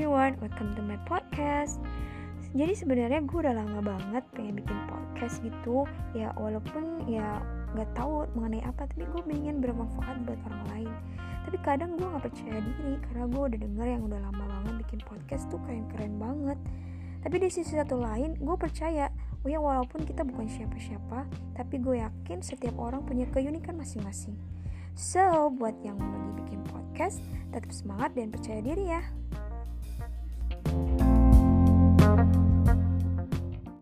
everyone, welcome to my podcast. Jadi sebenarnya gue udah lama banget pengen bikin podcast gitu, ya walaupun ya gak tahu mengenai apa, tapi gue pengen bermanfaat buat orang lain. Tapi kadang gue nggak percaya diri karena gue udah denger yang udah lama banget bikin podcast tuh keren-keren banget. Tapi di sisi satu lain, gue percaya, oh ya walaupun kita bukan siapa-siapa, tapi gue yakin setiap orang punya keunikan masing-masing. So, buat yang lagi bikin podcast, tetap semangat dan percaya diri ya.